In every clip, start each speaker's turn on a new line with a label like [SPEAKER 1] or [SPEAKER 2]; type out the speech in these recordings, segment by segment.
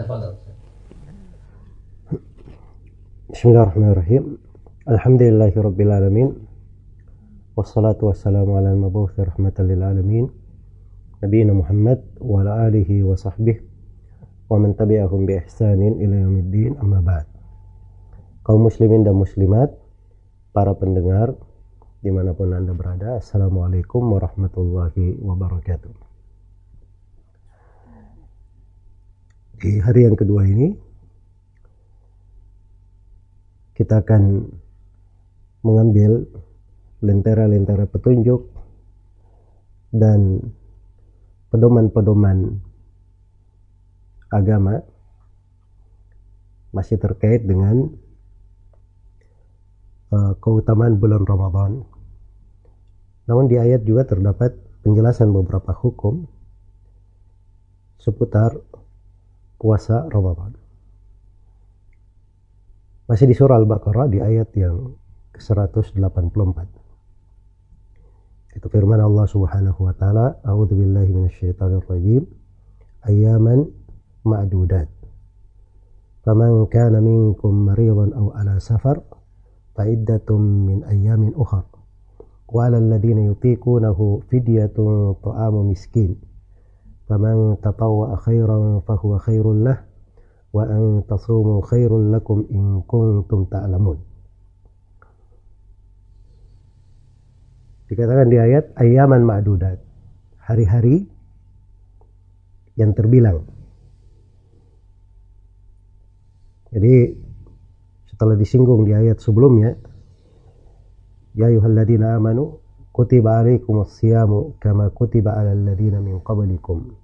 [SPEAKER 1] تفضل
[SPEAKER 2] بسم الله الرحمن الرحيم الحمد لله رب العالمين والصلاة والسلام على المبعوث رحمة للعالمين نبينا محمد وعلى آله وصحبه ومن تبعهم بإحسان إلى يوم الدين أما بعد kaum muslimin dan muslimat para pendengar dimanapun anda berada Assalamualaikum warahmatullahi wabarakatuh Di hari yang kedua ini kita akan mengambil lentera-lentera petunjuk dan pedoman-pedoman agama masih terkait dengan uh, keutamaan bulan Ramadan. Namun di ayat juga terdapat penjelasan beberapa hukum seputar puasa Ramadan. Masih di surah Al-Baqarah di ayat yang ke-184. Itu firman Allah Subhanahu wa taala, "A'udzu billahi minasyaitonir rajim. Ayyaman ma'dudat. Faman kana minkum maridan aw ala safar fa iddatum min ayyamin ukhra. 'alal ladzina yutiqunahu fidyatun ta'amu miskin." فمن تطوع خيرا فهو خير له وأن تصوموا خير لكم إن كنتم تعلمون dikatakan di ayat ayaman ma'dudat hari-hari yang terbilang jadi setelah disinggung di ayat sebelumnya ya ayuhalladzina amanu kutiba alaikumus siyamu kama kutiba alal ladzina min qablikum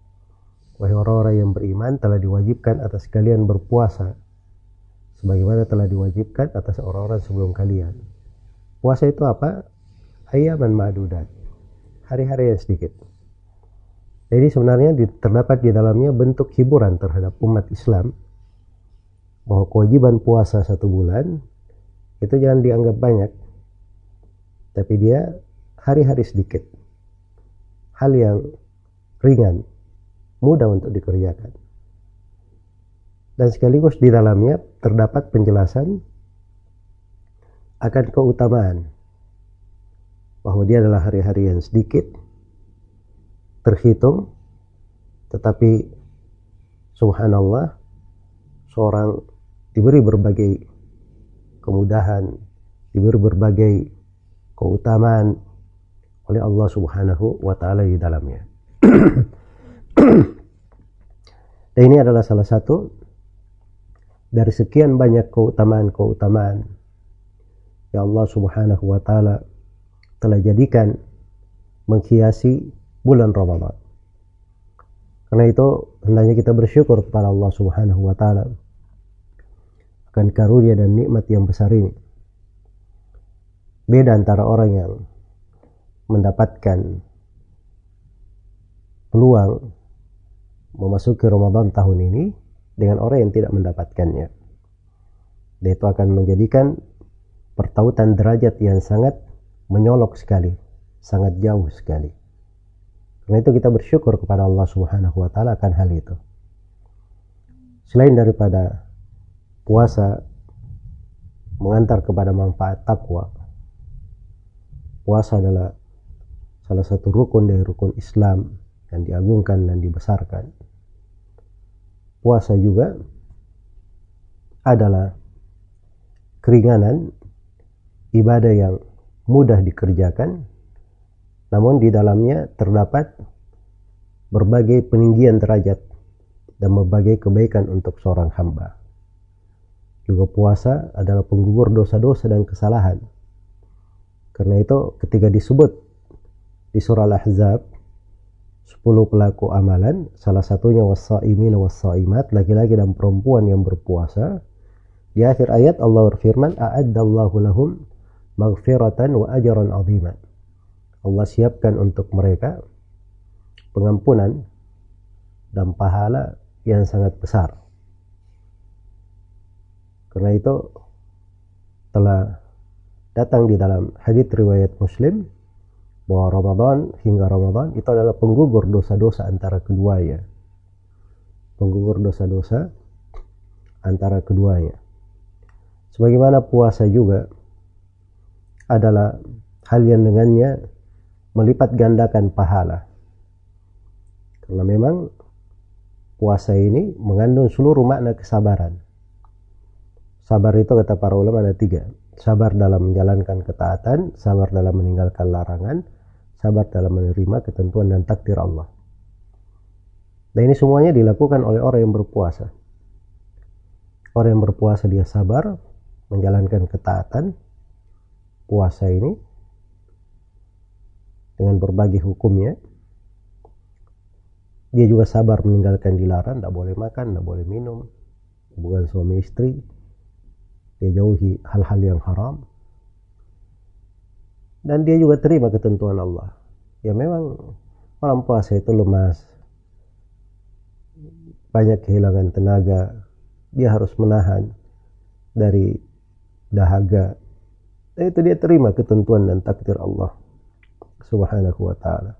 [SPEAKER 2] Wahai orang-orang yang beriman telah diwajibkan atas kalian berpuasa sebagaimana telah diwajibkan atas orang-orang sebelum kalian. Puasa itu apa? Ayaman ma'dudat. Hari-hari yang sedikit. Jadi sebenarnya terdapat di dalamnya bentuk hiburan terhadap umat Islam bahwa kewajiban puasa satu bulan itu jangan dianggap banyak tapi dia hari-hari sedikit hal yang ringan mudah untuk dikerjakan. Dan sekaligus di dalamnya terdapat penjelasan akan keutamaan bahwa dia adalah hari-hari yang sedikit terhitung tetapi subhanallah seorang diberi berbagai kemudahan diberi berbagai keutamaan oleh Allah Subhanahu wa taala di dalamnya. Dan ini adalah salah satu dari sekian banyak keutamaan-keutamaan yang Allah Subhanahu wa taala telah jadikan menghiasi bulan Ramadan. Karena itu hendaknya kita bersyukur kepada Allah Subhanahu wa taala akan karunia dan nikmat yang besar ini. Beda antara orang yang mendapatkan peluang memasuki Ramadan tahun ini dengan orang yang tidak mendapatkannya. Dan itu akan menjadikan pertautan derajat yang sangat menyolok sekali, sangat jauh sekali. Karena itu kita bersyukur kepada Allah Subhanahu wa taala akan hal itu. Selain daripada puasa mengantar kepada manfaat takwa. Puasa adalah salah satu rukun dari rukun Islam yang diagungkan dan dibesarkan puasa juga adalah keringanan ibadah yang mudah dikerjakan namun di dalamnya terdapat berbagai peninggian derajat dan berbagai kebaikan untuk seorang hamba. Juga puasa adalah penggugur dosa-dosa dan kesalahan. Karena itu ketika disebut di surah Al-Ahzab 10 pelaku amalan, salah satunya wassaimin wassaimat, laki-laki dan perempuan yang berpuasa. Di akhir ayat Allah berfirman, "A'addallahu lahum maghfiratan wa ajran 'azima." Allah siapkan untuk mereka pengampunan dan pahala yang sangat besar. Karena itu telah datang di dalam hadits riwayat Muslim bahwa Ramadan hingga Ramadan itu adalah penggugur dosa-dosa antara keduanya. Penggugur dosa-dosa antara keduanya. Sebagaimana puasa juga adalah hal yang dengannya melipat gandakan pahala. Karena memang puasa ini mengandung seluruh makna kesabaran. Sabar itu kata para ulama ada tiga. Sabar dalam menjalankan ketaatan, sabar dalam meninggalkan larangan, sabar dalam menerima ketentuan dan takdir Allah. Dan ini semuanya dilakukan oleh orang yang berpuasa. Orang yang berpuasa dia sabar, menjalankan ketaatan, puasa ini dengan berbagai hukumnya, dia juga sabar meninggalkan dilarang tidak boleh makan tidak boleh minum bukan suami istri dia jauhi hal-hal yang haram dan dia juga terima ketentuan Allah. Ya memang orang puasa itu lemas. Banyak kehilangan tenaga. Dia harus menahan dari dahaga. Dan itu dia terima ketentuan dan takdir Allah subhanahu wa ta'ala.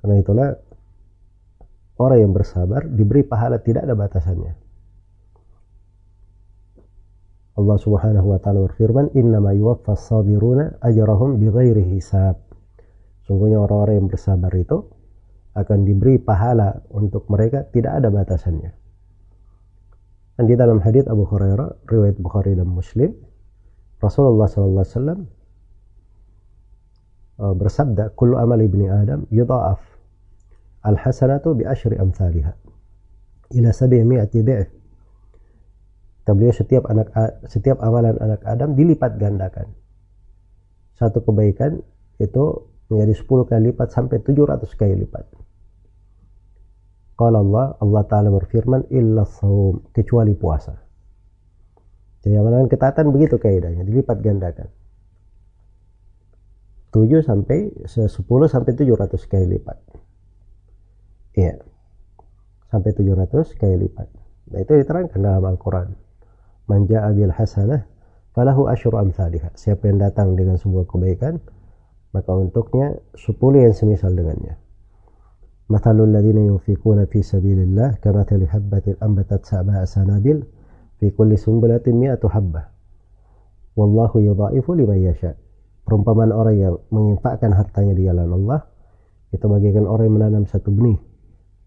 [SPEAKER 2] Karena itulah orang yang bersabar diberi pahala tidak ada batasannya. Allah Subhanahu wa taala berfirman, "Innama yuwaffas sabiruna ajrahum bighairi hisab." Sungguhnya orang-orang yang bersabar itu akan diberi pahala untuk mereka tidak ada batasannya. Dan di dalam hadis Abu Hurairah, riwayat Bukhari dan Muslim, Rasulullah sallallahu alaihi wasallam uh, bersabda, "Kullu amali ibni Adam yudha'af Al-hasanatu bi asyri amsalha ila sab'imi'ati dha'f. Kata beliau setiap anak setiap amalan anak Adam dilipat gandakan. Satu kebaikan itu menjadi 10 kali lipat sampai 700 kali lipat. Kalau Allah, Allah Ta'ala berfirman, illa saum, kecuali puasa. Jadi amalan ketaatan begitu kaidahnya, dilipat gandakan. 7 sampai 10 sampai 700 kali lipat. Iya. Sampai 700 kali lipat. Nah, itu diterangkan dalam Al-Quran. Manja abil hasanah falahu asyur amsalihah. Siapa yang datang dengan sebuah kebaikan, maka untuknya 10 yang semisal dengannya. Mathalul ladhina yunfikuna fi sabilillah kamathali habbatin ambatat sab'a sanabil fi kulli sumbulatin mi'atu habbah. Wallahu yudha'ifu liman yasha. Perumpamaan orang yang menginfakkan hartanya di jalan Allah itu bagaikan orang yang menanam satu benih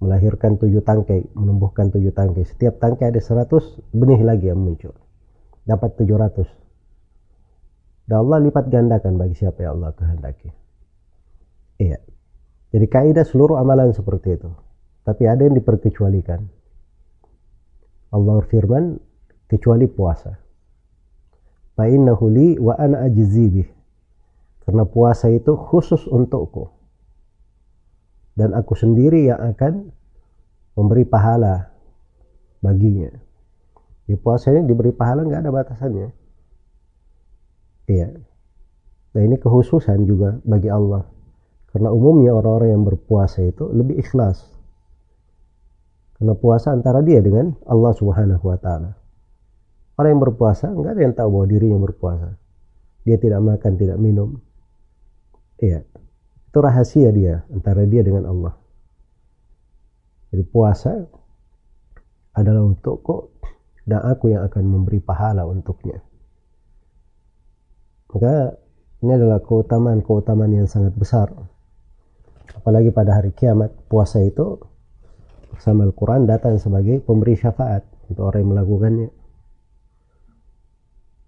[SPEAKER 2] melahirkan tujuh tangkai, menumbuhkan tujuh tangkai. Setiap tangkai ada seratus benih lagi yang muncul. Dapat tujuh ratus. Dan Allah lipat gandakan bagi siapa yang Allah kehendaki. Iya. Jadi kaidah seluruh amalan seperti itu. Tapi ada yang diperkecualikan. Allah berfirman, kecuali puasa. Fa'innahu li wa ana. Karena puasa itu khusus untukku dan aku sendiri yang akan memberi pahala baginya. Di puasa ini diberi pahala nggak ada batasannya. Iya. Nah ini kehususan juga bagi Allah. Karena umumnya orang-orang yang berpuasa itu lebih ikhlas. Karena puasa antara dia dengan Allah Subhanahu wa taala. Orang yang berpuasa nggak ada yang tahu bahwa dirinya berpuasa. Dia tidak makan, tidak minum. Iya. Itu rahasia dia antara dia dengan Allah. Jadi puasa adalah untukku dan aku yang akan memberi pahala untuknya. Maka ini adalah keutamaan-keutamaan yang sangat besar. Apalagi pada hari kiamat, puasa itu bersama Al-Quran datang sebagai pemberi syafaat untuk orang yang melakukannya.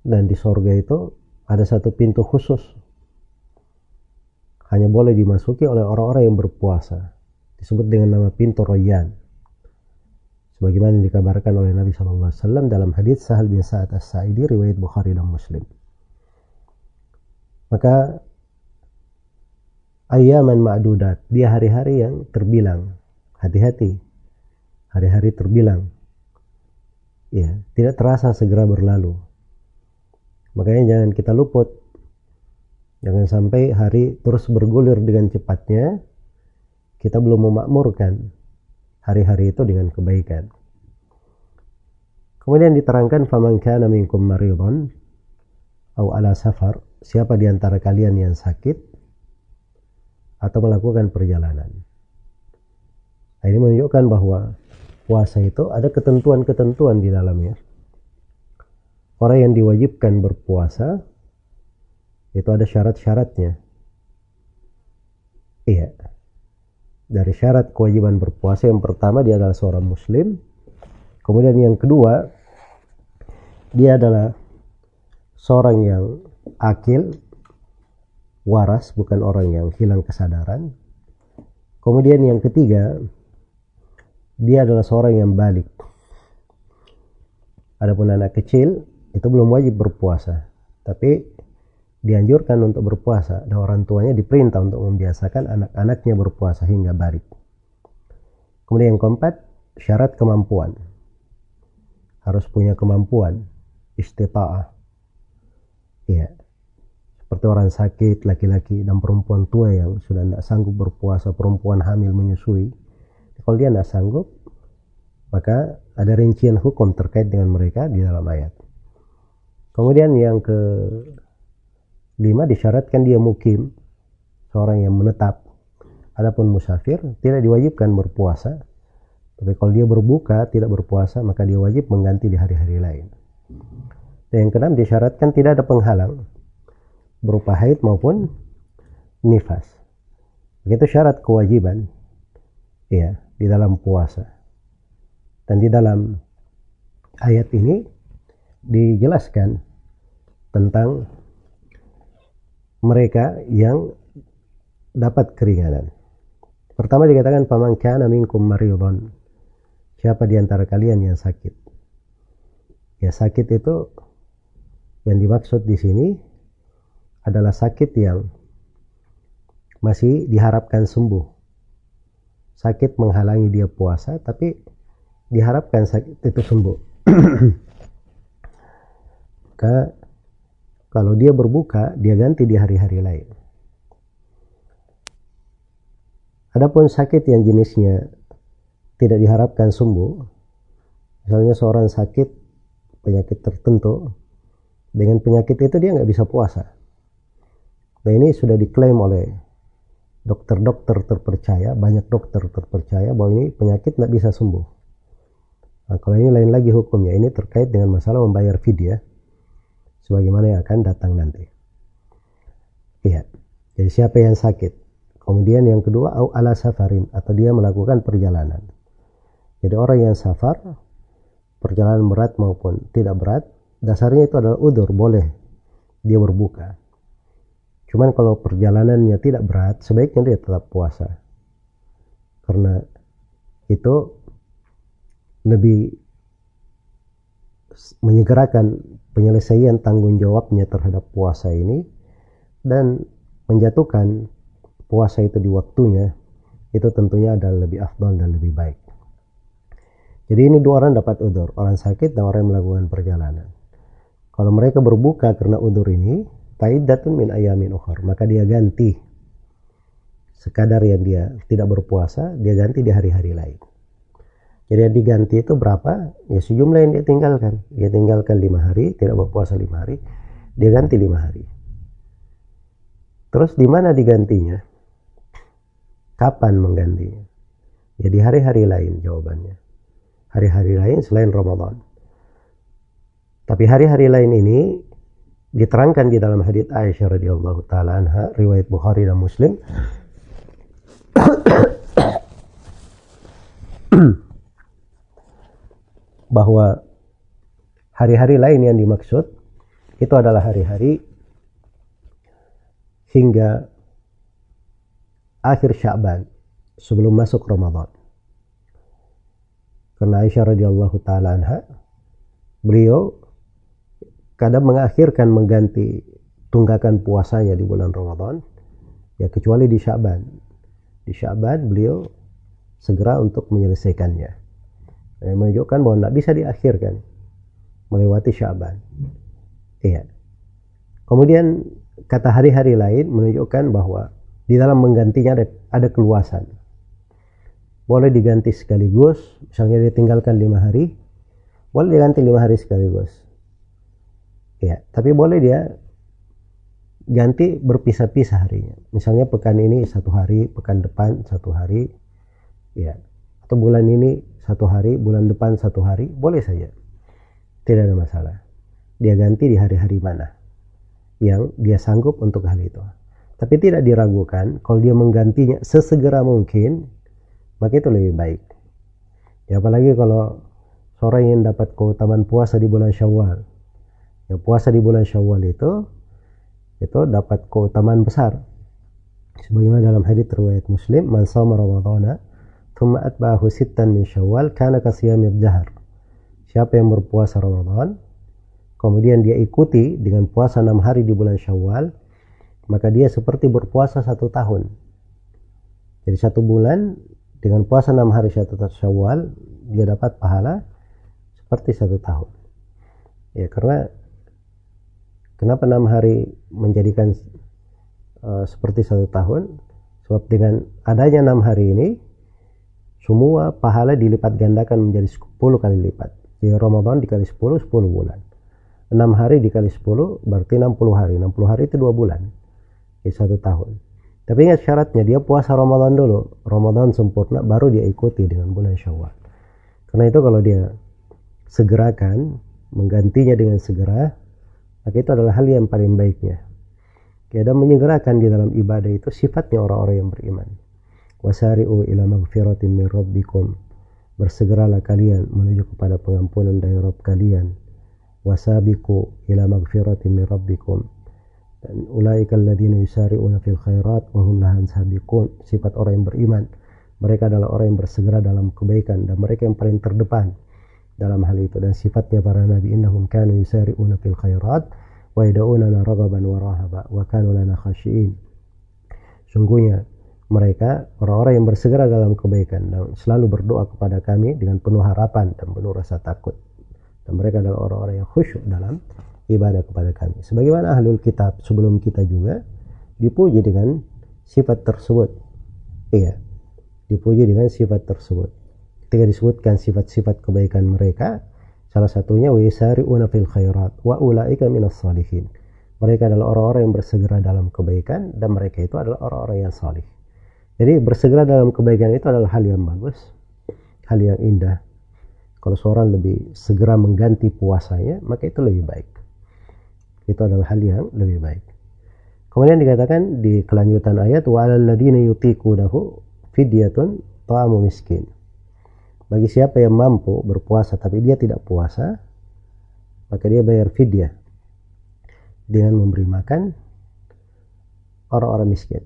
[SPEAKER 2] Dan di sorga itu ada satu pintu khusus hanya boleh dimasuki oleh orang-orang yang berpuasa. Disebut dengan nama pintu Royan. Sebagaimana dikabarkan oleh Nabi SAW dalam hadis Sahal bin Sa'ad As-Sa'idi riwayat Bukhari dan Muslim. Maka ayaman ma'dudat, dia hari-hari yang terbilang. Hati-hati. Hari-hari terbilang. Ya, tidak terasa segera berlalu. Makanya jangan kita luput Jangan sampai hari terus bergulir dengan cepatnya, kita belum memakmurkan hari-hari itu dengan kebaikan. Kemudian diterangkan faman kana minkum maridun atau ala safar, siapa di antara kalian yang sakit atau melakukan perjalanan. Nah, ini menunjukkan bahwa puasa itu ada ketentuan-ketentuan di dalamnya. Orang yang diwajibkan berpuasa itu ada syarat-syaratnya. Iya. Dari syarat kewajiban berpuasa yang pertama dia adalah seorang muslim. Kemudian yang kedua dia adalah seorang yang akil, waras, bukan orang yang hilang kesadaran. Kemudian yang ketiga, dia adalah seorang yang balik. Adapun anak kecil itu belum wajib berpuasa, tapi dianjurkan untuk berpuasa dan orang tuanya diperintah untuk membiasakan anak-anaknya berpuasa hingga balik. Kemudian yang keempat, syarat kemampuan. Harus punya kemampuan, istita'ah. Iya. Seperti orang sakit, laki-laki dan perempuan tua yang sudah tidak sanggup berpuasa, perempuan hamil menyusui. Kalau dia tidak sanggup, maka ada rincian hukum terkait dengan mereka di dalam ayat. Kemudian yang ke lima disyaratkan dia mukim, seorang yang menetap. Adapun musafir tidak diwajibkan berpuasa, tapi kalau dia berbuka tidak berpuasa maka dia wajib mengganti di hari-hari lain. Dan yang keenam disyaratkan tidak ada penghalang berupa haid maupun nifas. Begitu syarat kewajiban ya di dalam puasa. Dan di dalam ayat ini dijelaskan tentang mereka yang dapat keringanan. Pertama dikatakan paman kana minkum maridun. Siapa di antara kalian yang sakit? Ya sakit itu yang dimaksud di sini adalah sakit yang masih diharapkan sembuh. Sakit menghalangi dia puasa tapi diharapkan sakit itu sembuh. Maka kalau dia berbuka, dia ganti di hari-hari lain. Adapun sakit yang jenisnya tidak diharapkan sembuh, misalnya seorang sakit penyakit tertentu, dengan penyakit itu dia nggak bisa puasa. Nah ini sudah diklaim oleh dokter-dokter terpercaya, banyak dokter terpercaya bahwa ini penyakit nggak bisa sembuh. Nah, kalau ini lain lagi hukumnya, ini terkait dengan masalah membayar fidyah sebagaimana yang akan datang nanti. Iya. Jadi siapa yang sakit? Kemudian yang kedua au ala safarin atau dia melakukan perjalanan. Jadi orang yang safar perjalanan berat maupun tidak berat dasarnya itu adalah udur boleh dia berbuka. Cuman kalau perjalanannya tidak berat sebaiknya dia tetap puasa. Karena itu lebih menyegerakan penyelesaian tanggung jawabnya terhadap puasa ini dan menjatuhkan puasa itu di waktunya itu tentunya adalah lebih afdal dan lebih baik. Jadi ini dua orang dapat udur, orang sakit dan orang yang melakukan perjalanan. Kalau mereka berbuka karena udur ini, faidatun min ayamin ukhar, maka dia ganti sekadar yang dia tidak berpuasa, dia ganti di hari-hari lain. Jadi yang diganti itu berapa? Ya sejumlah yang dia tinggalkan. Dia tinggalkan lima hari, tidak berpuasa lima hari, dia ganti lima hari. Terus di mana digantinya? Kapan menggantinya? Ya di hari-hari lain jawabannya. Hari-hari lain selain Ramadan. Tapi hari-hari lain ini diterangkan di dalam hadits Aisyah radhiyallahu taala anha riwayat Bukhari dan Muslim bahwa hari-hari lain yang dimaksud itu adalah hari-hari hingga akhir Sya'ban sebelum masuk Ramadan. Karena Aisyah radhiyallahu taala anha beliau kadang mengakhirkan mengganti tunggakan puasanya di bulan Ramadan ya kecuali di Sya'ban. Di Sya'ban beliau segera untuk menyelesaikannya eh, menunjukkan bahwa tidak bisa diakhirkan melewati Syaban. Iya. Kemudian kata hari-hari lain menunjukkan bahwa di dalam menggantinya ada, ada keluasan. Boleh diganti sekaligus, misalnya dia tinggalkan lima hari, boleh diganti lima hari sekaligus. Ya, tapi boleh dia ganti berpisah-pisah harinya. Misalnya pekan ini satu hari, pekan depan satu hari, ya. Atau bulan ini satu hari, bulan depan satu hari, boleh saja. Tidak ada masalah. Dia ganti di hari-hari mana yang dia sanggup untuk hal itu. Tapi tidak diragukan kalau dia menggantinya sesegera mungkin, maka itu lebih baik. Ya apalagi kalau seorang yang dapat keutamaan puasa di bulan Syawal. Ya puasa di bulan Syawal itu itu dapat keutamaan besar. Sebagaimana dalam hadis riwayat Muslim, "Man shoma Ramadhana thumma atba'ahu sittan min Syawal kana kasiyamid jahar." Siapa yang berpuasa Ramadan, kemudian dia ikuti dengan puasa enam hari di bulan Syawal, maka dia seperti berpuasa satu tahun. Jadi satu bulan dengan puasa enam hari satu syawal dia dapat pahala seperti satu tahun. Ya karena kenapa enam hari menjadikan uh, seperti satu tahun? Sebab dengan adanya enam hari ini semua pahala dilipat gandakan menjadi 10 kali lipat. Jadi Ramadan dikali 10, 10 bulan. 6 hari dikali 10 berarti 60 hari. 60 hari itu 2 bulan di satu tahun. Tapi ingat syaratnya dia puasa Ramadan dulu. Ramadan sempurna baru dia ikuti dengan bulan Syawal. Karena itu kalau dia segerakan, menggantinya dengan segera, maka itu adalah hal yang paling baiknya. Ya, dan menyegerakan di dalam ibadah itu sifatnya orang-orang yang beriman. Wasari'u ila magfiratin min rabbikum. Bersegeralah kalian menuju kepada pengampunan dari Rabb kalian. Wasabiku ila magfiratin min rabbikum. Dan ulaika alladzina yusari'una fil khairat wa hum lahan sabiqun. Sifat orang yang beriman. Mereka adalah orang yang bersegera dalam kebaikan dan mereka yang paling terdepan dalam hal itu. Dan sifatnya para nabi innahum kanu yusari'una fil khairat wa yad'unana raghaban wa rahaba wa kanu lana khashiin. Sungguhnya mereka orang-orang yang bersegera dalam kebaikan dan selalu berdoa kepada kami dengan penuh harapan dan penuh rasa takut dan mereka adalah orang-orang yang khusyuk dalam ibadah kepada kami. Sebagaimana ahlul kitab sebelum kita juga dipuji dengan sifat tersebut. Iya, dipuji dengan sifat tersebut. Ketika disebutkan sifat-sifat kebaikan mereka, salah satunya wisari'una fil khairat wa ulaika minas salihin. Mereka adalah orang-orang yang bersegera dalam kebaikan dan mereka itu adalah orang-orang yang salih. Jadi bersegera dalam kebaikan itu adalah hal yang bagus, hal yang indah. Kalau seorang lebih segera mengganti puasanya, maka itu lebih baik itu adalah hal yang lebih baik. Kemudian dikatakan di kelanjutan ayat wa alal ladina yutiqunahu fidyatun ta'amu miskin. Bagi siapa yang mampu berpuasa tapi dia tidak puasa, maka dia bayar fidyah dengan memberi makan orang-orang miskin.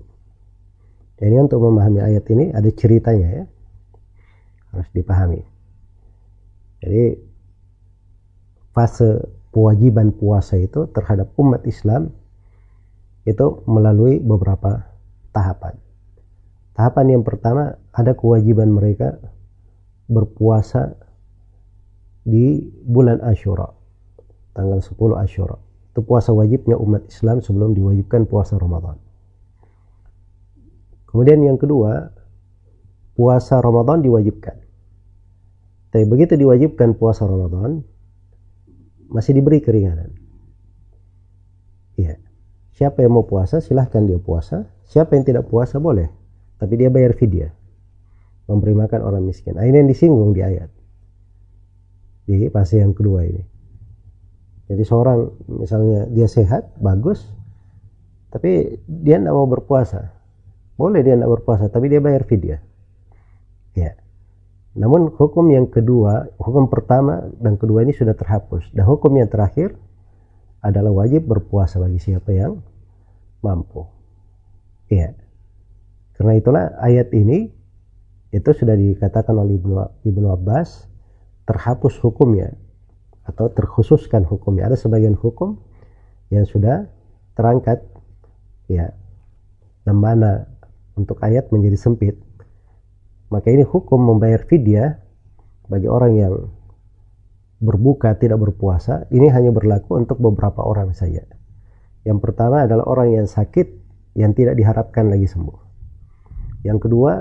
[SPEAKER 2] Ini untuk memahami ayat ini ada ceritanya ya. Harus dipahami. Jadi fase kewajiban puasa itu terhadap umat Islam itu melalui beberapa tahapan. Tahapan yang pertama ada kewajiban mereka berpuasa di bulan Ashura, tanggal 10 Ashura. Itu puasa wajibnya umat Islam sebelum diwajibkan puasa Ramadan. Kemudian yang kedua, puasa Ramadan diwajibkan. Tapi begitu diwajibkan puasa Ramadan, masih diberi keringanan. Ya. Siapa yang mau puasa silahkan dia puasa. Siapa yang tidak puasa boleh. Tapi dia bayar fidyah. Memberi makan orang miskin. Nah, ini yang disinggung di ayat. Di fase yang kedua ini. Jadi seorang misalnya dia sehat, bagus. Tapi dia tidak mau berpuasa. Boleh dia tidak berpuasa. Tapi dia bayar fidyah. Ya. Namun hukum yang kedua, hukum pertama dan kedua ini sudah terhapus. Dan hukum yang terakhir adalah wajib berpuasa bagi siapa yang mampu. Iya. Karena itulah ayat ini itu sudah dikatakan oleh Ibnu, Ibnu Abbas terhapus hukumnya atau terkhususkan hukumnya. Ada sebagian hukum yang sudah terangkat ya dan mana untuk ayat menjadi sempit maka ini hukum membayar fidyah bagi orang yang berbuka tidak berpuasa ini hanya berlaku untuk beberapa orang saja. Yang pertama adalah orang yang sakit yang tidak diharapkan lagi sembuh. Yang kedua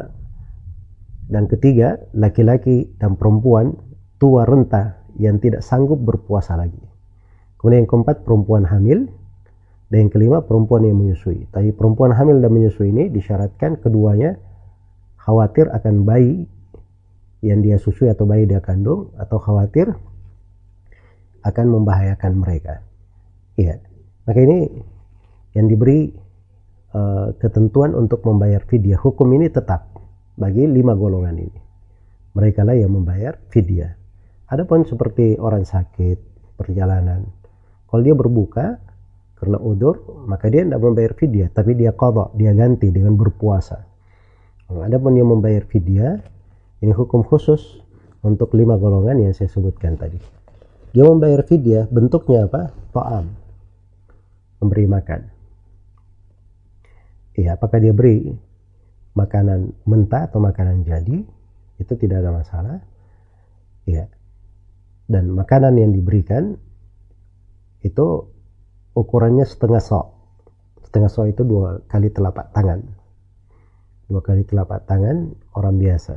[SPEAKER 2] dan ketiga laki-laki dan perempuan tua renta yang tidak sanggup berpuasa lagi. Kemudian yang keempat perempuan hamil dan yang kelima perempuan yang menyusui. Tapi perempuan hamil dan menyusui ini disyaratkan keduanya khawatir akan bayi yang dia susui atau bayi dia kandung atau khawatir akan membahayakan mereka. Iya. Maka ini yang diberi uh, ketentuan untuk membayar fidyah. Hukum ini tetap bagi lima golongan ini. Mereka lah yang membayar fidyah. Adapun seperti orang sakit, perjalanan, kalau dia berbuka karena udur, maka dia tidak membayar fidyah, tapi dia kodok, dia ganti dengan berpuasa. Adapun yang membayar fidyah, ini hukum khusus untuk lima golongan yang saya sebutkan tadi. Dia membayar fidyah, bentuknya apa? To'am. Memberi makan. Iya, apakah dia beri makanan mentah atau makanan jadi? Itu tidak ada masalah. Iya. Dan makanan yang diberikan itu ukurannya setengah sok. Setengah sok itu dua kali telapak tangan. Dua kali telapak tangan orang biasa.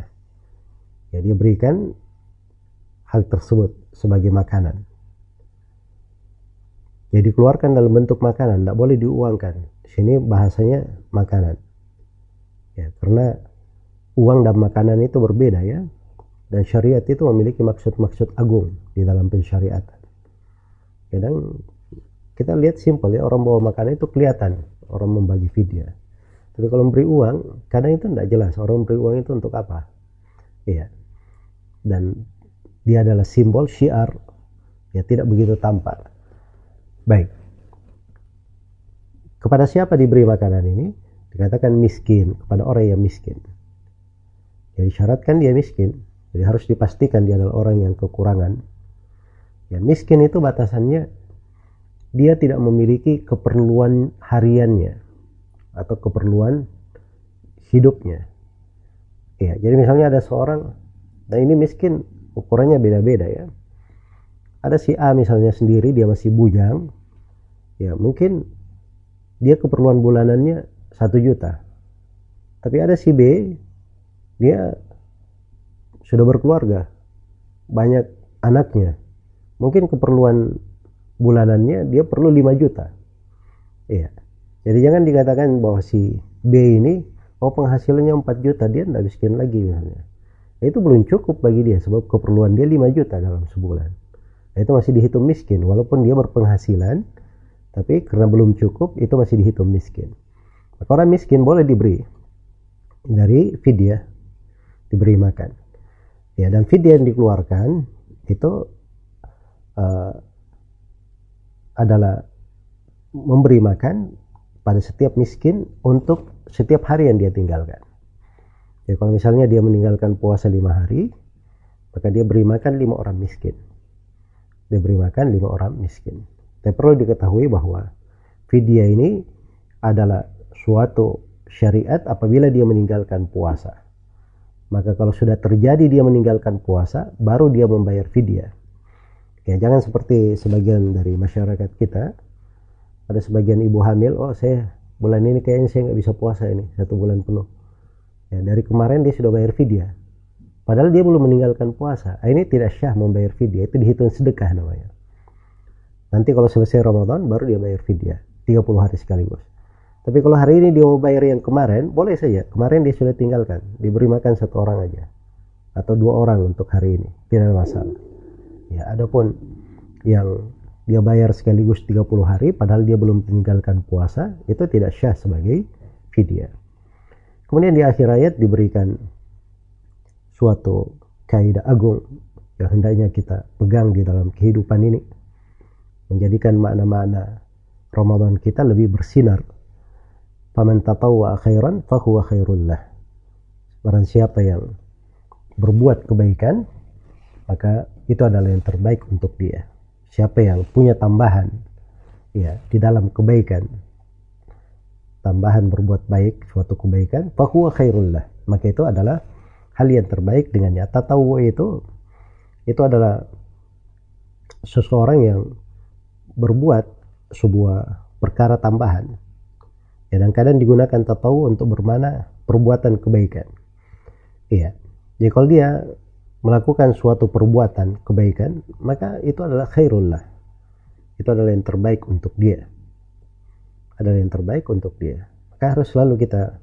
[SPEAKER 2] Ya, berikan hal tersebut sebagai makanan. Jadi dikeluarkan dalam bentuk makanan, tidak boleh diuangkan. Di sini bahasanya makanan. Ya, karena uang dan makanan itu berbeda ya. Dan syariat itu memiliki maksud-maksud agung di dalam pensyariatan. Kadang kita lihat simpel ya orang bawa makanan itu kelihatan orang membagi video. Tapi kalau memberi uang, kadang itu tidak jelas orang memberi uang itu untuk apa. Iya. Dan dia adalah simbol syiar ya tidak begitu tampak baik kepada siapa diberi makanan ini dikatakan miskin kepada orang yang miskin jadi syaratkan dia miskin jadi harus dipastikan dia adalah orang yang kekurangan ya miskin itu batasannya dia tidak memiliki keperluan hariannya atau keperluan hidupnya. Ya jadi misalnya ada seorang nah ini miskin ukurannya beda-beda ya. Ada si A misalnya sendiri dia masih bujang ya mungkin dia keperluan bulanannya satu juta. Tapi ada si B dia sudah berkeluarga banyak anaknya. Mungkin keperluan bulanannya dia perlu 5 juta. Iya. Jadi jangan dikatakan bahwa si B ini oh penghasilannya 4 juta dia tidak miskin lagi misalnya. Itu belum cukup bagi dia sebab keperluan dia 5 juta dalam sebulan. Itu masih dihitung miskin. Walaupun dia berpenghasilan tapi karena belum cukup itu masih dihitung miskin. Maka orang miskin boleh diberi dari fidyah diberi makan. Ya dan fidyah yang dikeluarkan itu uh, adalah memberi makan pada setiap miskin untuk setiap hari yang dia tinggalkan Ya kalau misalnya dia meninggalkan puasa lima hari, maka dia beri makan lima orang miskin. Dia beri makan lima orang miskin. Tapi perlu diketahui bahwa vidya ini adalah suatu syariat apabila dia meninggalkan puasa. Maka kalau sudah terjadi dia meninggalkan puasa, baru dia membayar vidya. Ya jangan seperti sebagian dari masyarakat kita, ada sebagian ibu hamil, oh saya bulan ini kayaknya saya nggak bisa puasa ini satu bulan penuh. Ya, dari kemarin dia sudah bayar fidyah. Padahal dia belum meninggalkan puasa. Ah, ini tidak syah membayar fidyah itu dihitung sedekah namanya. Nanti kalau selesai Ramadan baru dia bayar fidyah 30 hari sekaligus. Tapi kalau hari ini dia mau bayar yang kemarin boleh saja. Kemarin dia sudah tinggalkan diberi makan satu orang aja atau dua orang untuk hari ini tidak ada masalah ya adapun yang dia bayar sekaligus 30 hari padahal dia belum meninggalkan puasa itu tidak syah sebagai fidyah Kemudian di akhir ayat diberikan suatu kaidah agung yang hendaknya kita pegang di dalam kehidupan ini menjadikan makna-makna Ramadan kita lebih bersinar. Faman tatawwa khairan fahuwa khairul lah. Barang siapa yang berbuat kebaikan maka itu adalah yang terbaik untuk dia. Siapa yang punya tambahan ya di dalam kebaikan. Tambahan berbuat baik suatu kebaikan fahuwa khairul lah. Maka itu adalah hal yang terbaik dengannya tatawu itu. Itu adalah seseorang yang berbuat sebuah perkara tambahan. Kadang-kadang digunakan tatawu untuk bermana perbuatan kebaikan. Iya. Jadi kalau dia melakukan suatu perbuatan kebaikan maka itu adalah khairul lah. Itu adalah yang terbaik untuk dia. Adalah yang terbaik untuk dia. Maka harus selalu kita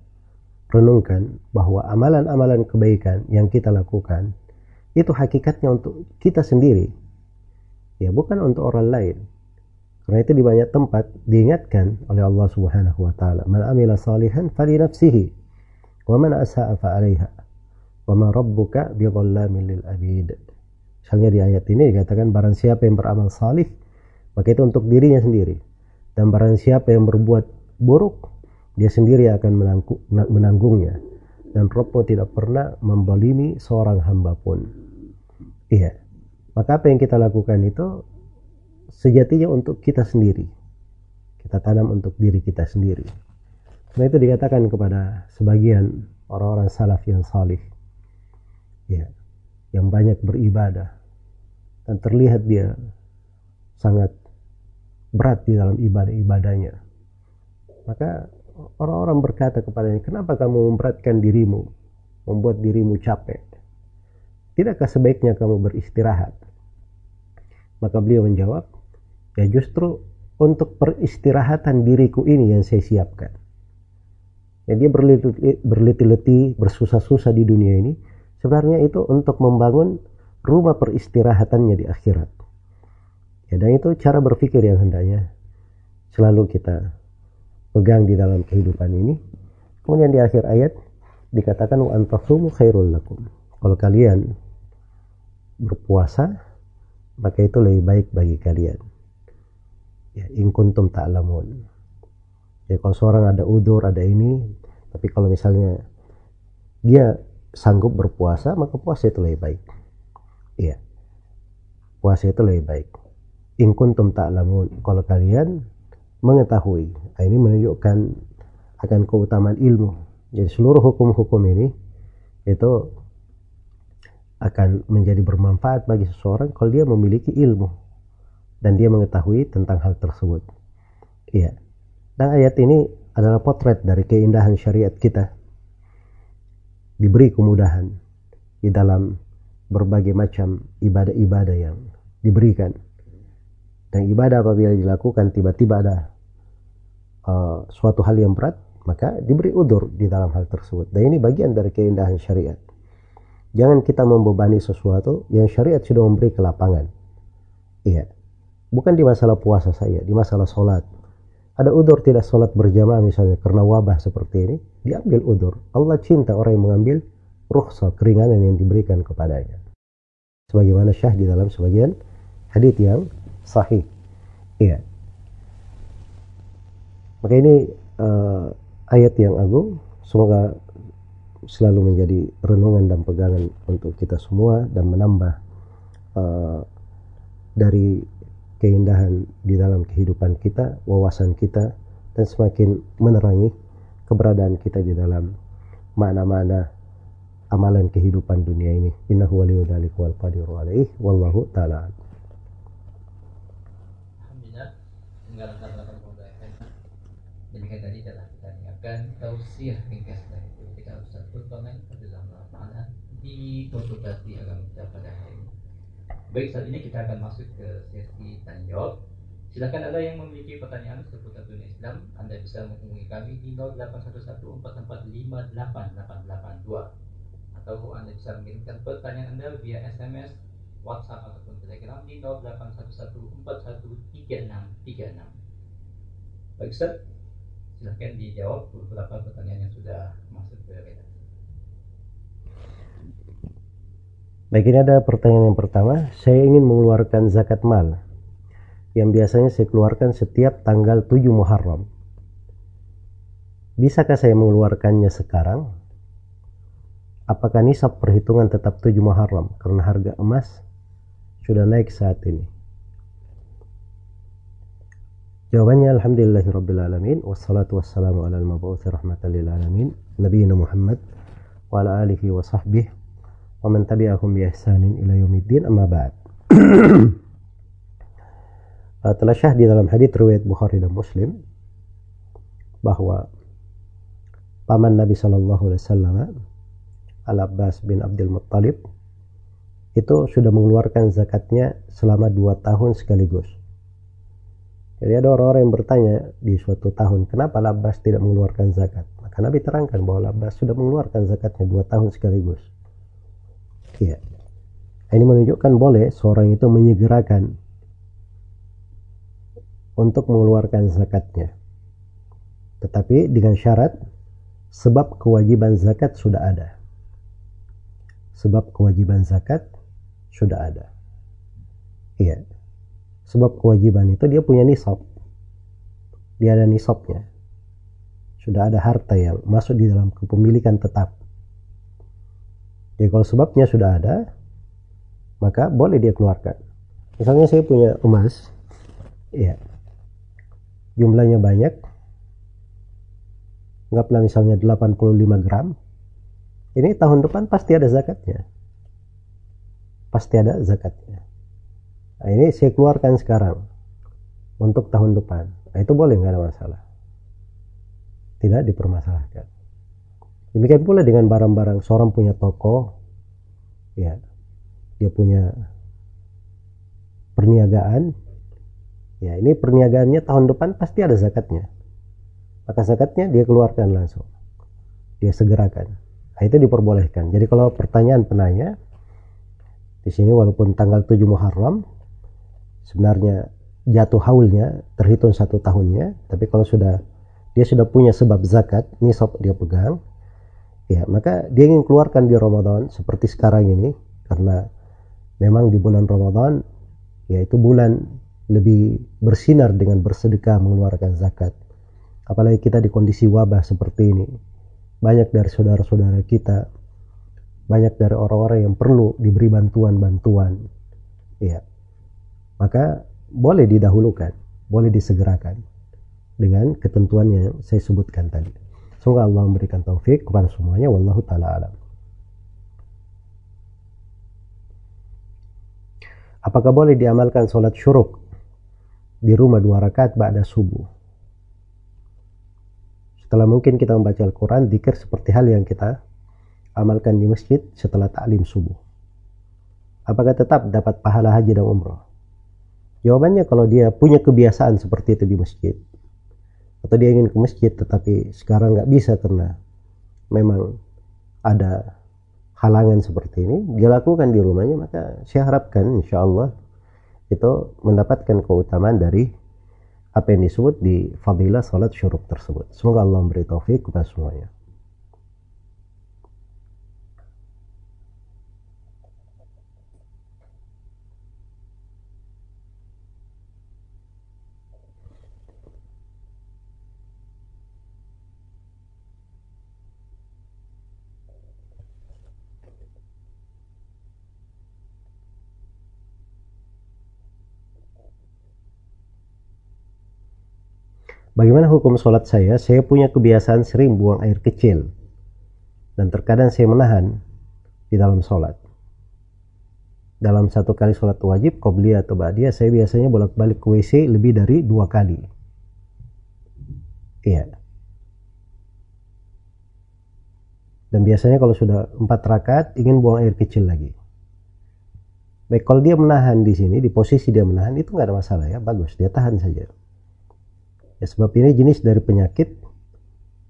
[SPEAKER 2] renungkan bahwa amalan-amalan kebaikan yang kita lakukan itu hakikatnya untuk kita sendiri. Ya bukan untuk orang lain. Karena itu di banyak tempat diingatkan oleh Allah Subhanahu wa taala man amila salihan fali nafsihi wa man asa'a fa 'alaiha wa ma rabbuka bidhallamin lil abid misalnya di ayat ini dikatakan barang siapa yang beramal salih maka itu untuk dirinya sendiri dan barang siapa yang berbuat buruk dia sendiri akan menanggungnya dan Rabbmu tidak pernah membalimi seorang hamba pun. Iya. Maka apa yang kita lakukan itu sejatinya untuk kita sendiri. Kita tanam untuk diri kita sendiri. Nah itu dikatakan kepada sebagian orang-orang salaf yang salih. Ya. Yang banyak beribadah. Dan terlihat dia sangat berat di dalam ibadah-ibadahnya. Maka orang-orang berkata kepadanya, kenapa kamu memberatkan dirimu, membuat dirimu capek? Tidakkah sebaiknya kamu beristirahat? Maka beliau menjawab, ya justru untuk peristirahatan diriku ini yang saya siapkan. Ya, dia berleti-leti, bersusah-susah di dunia ini, sebenarnya itu untuk membangun rumah peristirahatannya di akhirat. Ya, dan itu cara berpikir yang hendaknya selalu kita pegang di dalam kehidupan ini. Kemudian di akhir ayat dikatakan wa khairul lakum. Kalau kalian berpuasa maka itu lebih baik bagi kalian. Ya, in kuntum ta'lamun. Ya, kalau seorang ada udur, ada ini, tapi kalau misalnya dia sanggup berpuasa, maka puasa itu lebih baik. Iya. Puasa itu lebih baik. In kuntum ta'lamun. Kalau kalian mengetahui. Nah, ini menunjukkan akan keutamaan ilmu. Jadi seluruh hukum-hukum ini itu akan menjadi bermanfaat bagi seseorang kalau dia memiliki ilmu dan dia mengetahui tentang hal tersebut. Iya. Dan ayat ini adalah potret dari keindahan syariat kita. Diberi kemudahan di dalam berbagai macam ibadah-ibadah yang diberikan. Dan ibadah apabila dilakukan tiba-tiba ada uh, suatu hal yang berat, maka diberi udur di dalam hal tersebut. Dan ini bagian dari keindahan syariat. Jangan kita membebani sesuatu yang syariat sudah memberi kelapangan. Iya. Bukan di masalah puasa saya, di masalah sholat. Ada udur tidak sholat berjamaah misalnya karena wabah seperti ini, diambil udur. Allah cinta orang yang mengambil rukhsah, keringanan yang diberikan kepadanya. Sebagaimana syah di dalam sebagian hadith yang sahih. Iya. Maka ini uh, ayat yang agung, semoga selalu menjadi renungan dan pegangan untuk kita semua dan menambah uh, dari keindahan di dalam kehidupan kita, wawasan kita, dan semakin menerangi keberadaan kita di dalam makna-makna amalan kehidupan dunia ini. Innahu waliyyu dzalika wal qadiru alaih wallahu taala. Alhamdulillah
[SPEAKER 1] demikian tadi telah kita dengarkan tausiah ringkas dari kita Ustaz Sultan dalam mana di konsultasi agama kita pada hari ini. Baik, saat ini kita akan masuk ke sesi tanya jawab. Silakan ada yang memiliki pertanyaan seputar dunia Islam, Anda bisa menghubungi kami di 0811445882 atau Anda bisa mengirimkan pertanyaan Anda via SMS, WhatsApp ataupun Telegram di 0811413636. Baik Ustaz, silahkan dijawab beberapa pertanyaan yang sudah masuk ke redaksi.
[SPEAKER 2] Baik, ini ada pertanyaan yang pertama. Saya ingin mengeluarkan zakat mal yang biasanya saya keluarkan setiap tanggal 7 Muharram. Bisakah saya mengeluarkannya sekarang? Apakah nisab perhitungan tetap 7 Muharram karena harga emas sudah naik saat ini? Jawabannya alhamdulillahirabbil wassalatu wassalamu ala al-mab'uts rahmatan lil alamin nabiyina Muhammad wa ala alihi wa sahbihi wa man tabi'ahum bi ihsanin ila yaumiddin amma ba'd. Telah syah di dalam hadis riwayat Bukhari dan Muslim bahwa paman Nabi sallallahu alaihi wasallam Al-Abbas bin Abdul Muttalib itu sudah mengeluarkan zakatnya selama dua tahun sekaligus jadi ada orang-orang yang bertanya di suatu tahun, kenapa Labas tidak mengeluarkan zakat? Maka Nabi terangkan bahwa Labas sudah mengeluarkan zakatnya dua tahun sekaligus. Iya. Ini menunjukkan boleh seorang itu menyegerakan untuk mengeluarkan zakatnya. Tetapi dengan syarat sebab kewajiban zakat sudah ada. Sebab kewajiban zakat sudah ada. Iya. Sebab kewajiban itu dia punya nisab. Dia ada nisabnya. Sudah ada harta yang masuk di dalam kepemilikan tetap. Jadi kalau sebabnya sudah ada, maka boleh dia keluarkan. Misalnya saya punya emas, ya, jumlahnya banyak, anggaplah misalnya 85 gram, ini tahun depan pasti ada zakatnya. Pasti ada zakatnya. Nah, ini saya keluarkan sekarang untuk tahun depan. Nah, itu boleh nggak ada masalah. Tidak dipermasalahkan. Demikian pula dengan barang-barang seorang punya toko, ya, dia punya perniagaan, ya ini perniagaannya tahun depan pasti ada zakatnya. Maka zakatnya dia keluarkan langsung, dia segerakan. Nah, itu diperbolehkan. Jadi kalau pertanyaan penanya di sini walaupun tanggal 7 Muharram sebenarnya jatuh haulnya terhitung satu tahunnya, tapi kalau sudah dia sudah punya sebab zakat, nisab dia pegang, ya maka dia ingin keluarkan di Ramadan seperti sekarang ini karena memang di bulan Ramadan yaitu bulan lebih bersinar dengan bersedekah mengeluarkan zakat. Apalagi kita di kondisi wabah seperti ini, banyak dari saudara-saudara kita, banyak dari orang-orang yang perlu diberi bantuan-bantuan. Ya. Maka boleh didahulukan, boleh disegerakan dengan ketentuan yang saya sebutkan tadi. Semoga Allah memberikan taufik kepada semuanya. Wallahu taala alam. Apakah boleh diamalkan sholat syuruk di rumah dua rakaat ba'da subuh? Setelah mungkin kita membaca Al-Quran, dikir seperti hal yang kita amalkan di masjid setelah taklim subuh. Apakah tetap dapat pahala haji dan umroh? Jawabannya kalau dia punya kebiasaan seperti itu di masjid, atau dia ingin ke masjid tetapi sekarang nggak bisa karena memang ada halangan seperti ini, dia lakukan di rumahnya, maka saya harapkan insya Allah itu mendapatkan keutamaan dari apa yang disebut di fadilah salat syuruk tersebut. Semoga Allah memberi taufik kepada semuanya. Bagaimana hukum sholat saya? Saya punya kebiasaan sering buang air kecil. Dan terkadang saya menahan di dalam sholat. Dalam satu kali sholat wajib, qobliyah atau ba'diyah, saya biasanya bolak-balik ke WC lebih dari dua kali. Iya. Dan biasanya kalau sudah empat rakaat, ingin buang air kecil lagi. Baik, kalau dia menahan di sini, di posisi dia menahan, itu nggak ada masalah ya, bagus, dia tahan saja. Ya, sebab ini jenis dari penyakit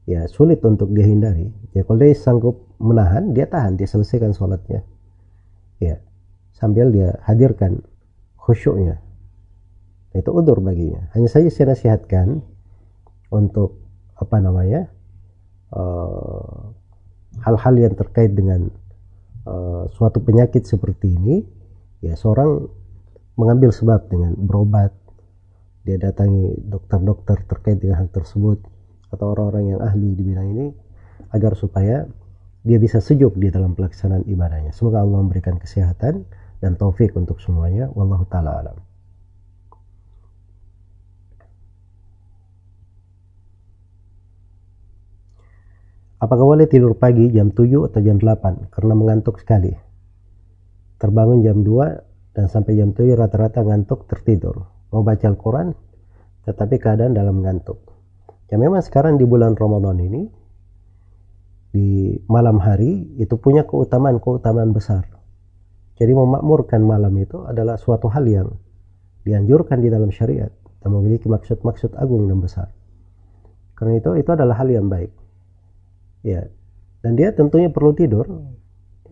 [SPEAKER 2] ya sulit untuk dia hindari. Ya kalau dia sanggup menahan, dia tahan, dia selesaikan sholatnya. Ya, sambil dia hadirkan khusyuknya. Itu udur baginya. Hanya saja saya nasihatkan untuk apa namanya eh, hal-hal uh, yang terkait dengan uh, suatu penyakit seperti ini, ya seorang mengambil sebab dengan berobat dia datangi dokter-dokter terkait dengan hal tersebut atau orang-orang yang ahli di bidang ini agar supaya dia bisa sejuk di dalam pelaksanaan ibadahnya. Semoga Allah memberikan kesehatan dan taufik untuk semuanya. Wallahu taala alam. Apakah boleh tidur pagi jam 7 atau jam 8 karena mengantuk sekali? Terbangun jam 2 dan sampai jam 7 rata-rata ngantuk tertidur mau baca Al-Quran tetapi keadaan dalam ngantuk. Ya memang sekarang di bulan Ramadan ini di malam hari itu punya keutamaan-keutamaan besar. Jadi memakmurkan malam itu adalah suatu hal yang dianjurkan di dalam syariat dan memiliki maksud-maksud agung dan besar. Karena itu itu adalah hal yang baik. Ya dan dia tentunya perlu tidur.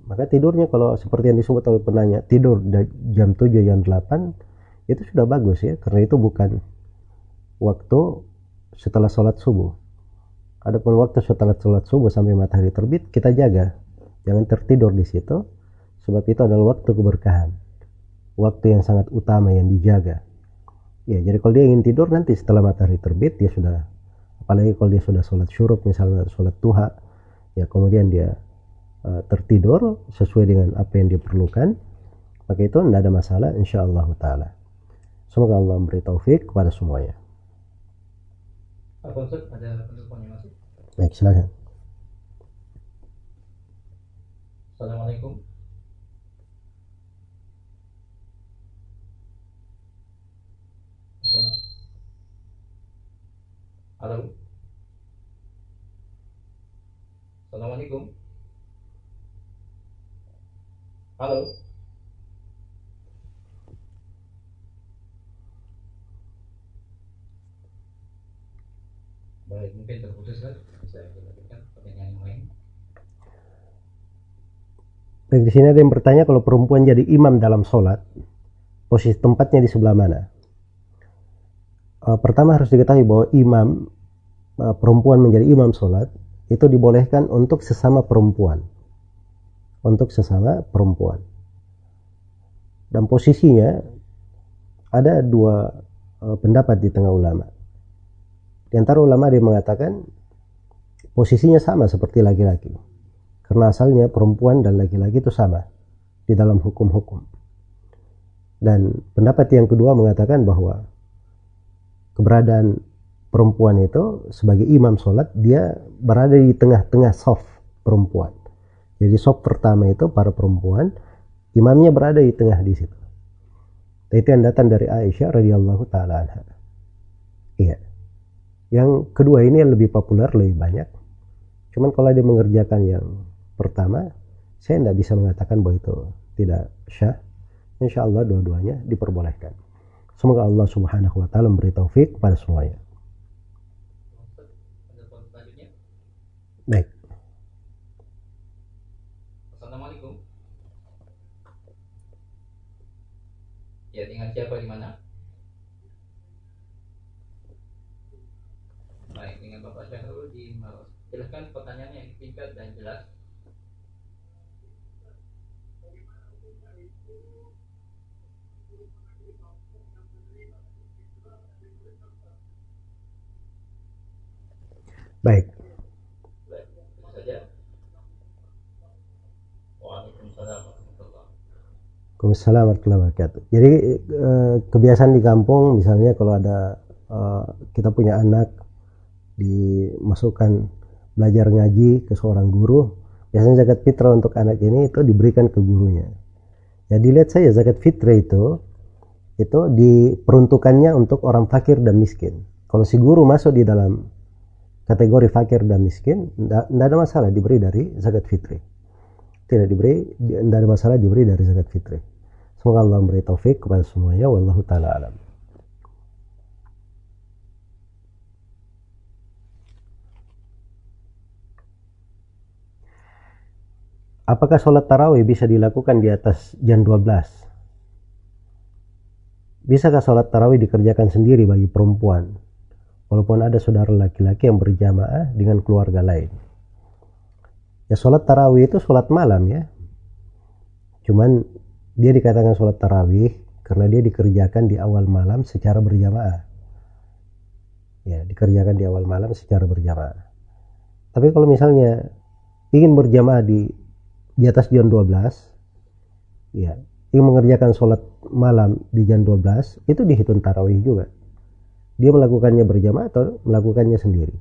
[SPEAKER 2] Maka tidurnya kalau seperti yang disebut oleh penanya tidur jam 7 jam 8 itu sudah bagus ya karena itu bukan waktu setelah sholat subuh. Adapun waktu setelah sholat subuh sampai matahari terbit kita jaga. Jangan tertidur di situ sebab itu adalah waktu keberkahan. Waktu yang sangat utama yang dijaga. Ya jadi kalau dia ingin tidur nanti setelah matahari terbit dia sudah apalagi kalau dia sudah sholat syuruk misalnya sholat tuha ya kemudian dia uh, tertidur sesuai dengan apa yang diperlukan maka itu tidak ada masalah insyaallah taala semoga Allah memberi taufik kepada semuanya.
[SPEAKER 1] Pak Konsep ada penelpon yang masuk?
[SPEAKER 2] Baik silakan.
[SPEAKER 1] Assalamualaikum. Halo. Assalamualaikum. Halo. Baik, mungkin terputus kan? Bisa kita pertanyaan yang lain.
[SPEAKER 2] Baik, di sini ada yang bertanya kalau perempuan jadi imam dalam sholat, posisi tempatnya di sebelah mana? Uh, pertama harus diketahui bahwa imam uh, perempuan menjadi imam sholat itu dibolehkan untuk sesama perempuan untuk sesama perempuan. Dan posisinya ada dua uh, pendapat di tengah ulama. Di antara ulama ada yang mengatakan posisinya sama seperti laki-laki. Karena asalnya perempuan dan laki-laki itu sama di dalam hukum-hukum. Dan pendapat yang kedua mengatakan bahwa keberadaan perempuan itu sebagai imam sholat dia berada di tengah-tengah soft perempuan jadi sop pertama itu para perempuan, imamnya berada di tengah di situ. Itu yang datang dari Aisyah radhiyallahu taala anha. Iya. Yang kedua ini yang lebih populer lebih banyak. Cuman kalau dia mengerjakan yang pertama, saya tidak bisa mengatakan bahwa itu tidak syah. Insya Allah dua-duanya diperbolehkan. Semoga Allah subhanahu wa ta'ala memberi taufik kepada semuanya. Baik.
[SPEAKER 1] Ya, dengan siapa di mana? Baik, dengan Bapak Syahrul di Maros. Silahkan pertanyaannya yang singkat dan jelas.
[SPEAKER 2] Baik. Waalaikumsalam warahmatullahi wabarakatuh. Jadi eh, kebiasaan di kampung misalnya kalau ada eh, kita punya anak dimasukkan belajar ngaji ke seorang guru, biasanya zakat fitrah untuk anak ini itu diberikan ke gurunya. Ya dilihat saya zakat fitrah itu itu diperuntukannya untuk orang fakir dan miskin. Kalau si guru masuk di dalam kategori fakir dan miskin, tidak ada masalah diberi dari zakat fitri tidak diberi tidak ada masalah diberi dari zakat fitri semoga Allah memberi taufik kepada semuanya wallahu taala alam Apakah sholat tarawih bisa dilakukan di atas jam 12? Bisakah sholat tarawih dikerjakan sendiri bagi perempuan? Walaupun ada saudara laki-laki yang berjamaah dengan keluarga lain. Ya sholat tarawih itu sholat malam ya. Cuman dia dikatakan sholat tarawih karena dia dikerjakan di awal malam secara berjamaah. Ya, dikerjakan di awal malam secara berjamaah. Tapi kalau misalnya ingin berjamaah di di atas jam 12, ya, ingin mengerjakan sholat malam di jam 12, itu dihitung tarawih juga. Dia melakukannya berjamaah atau melakukannya sendiri.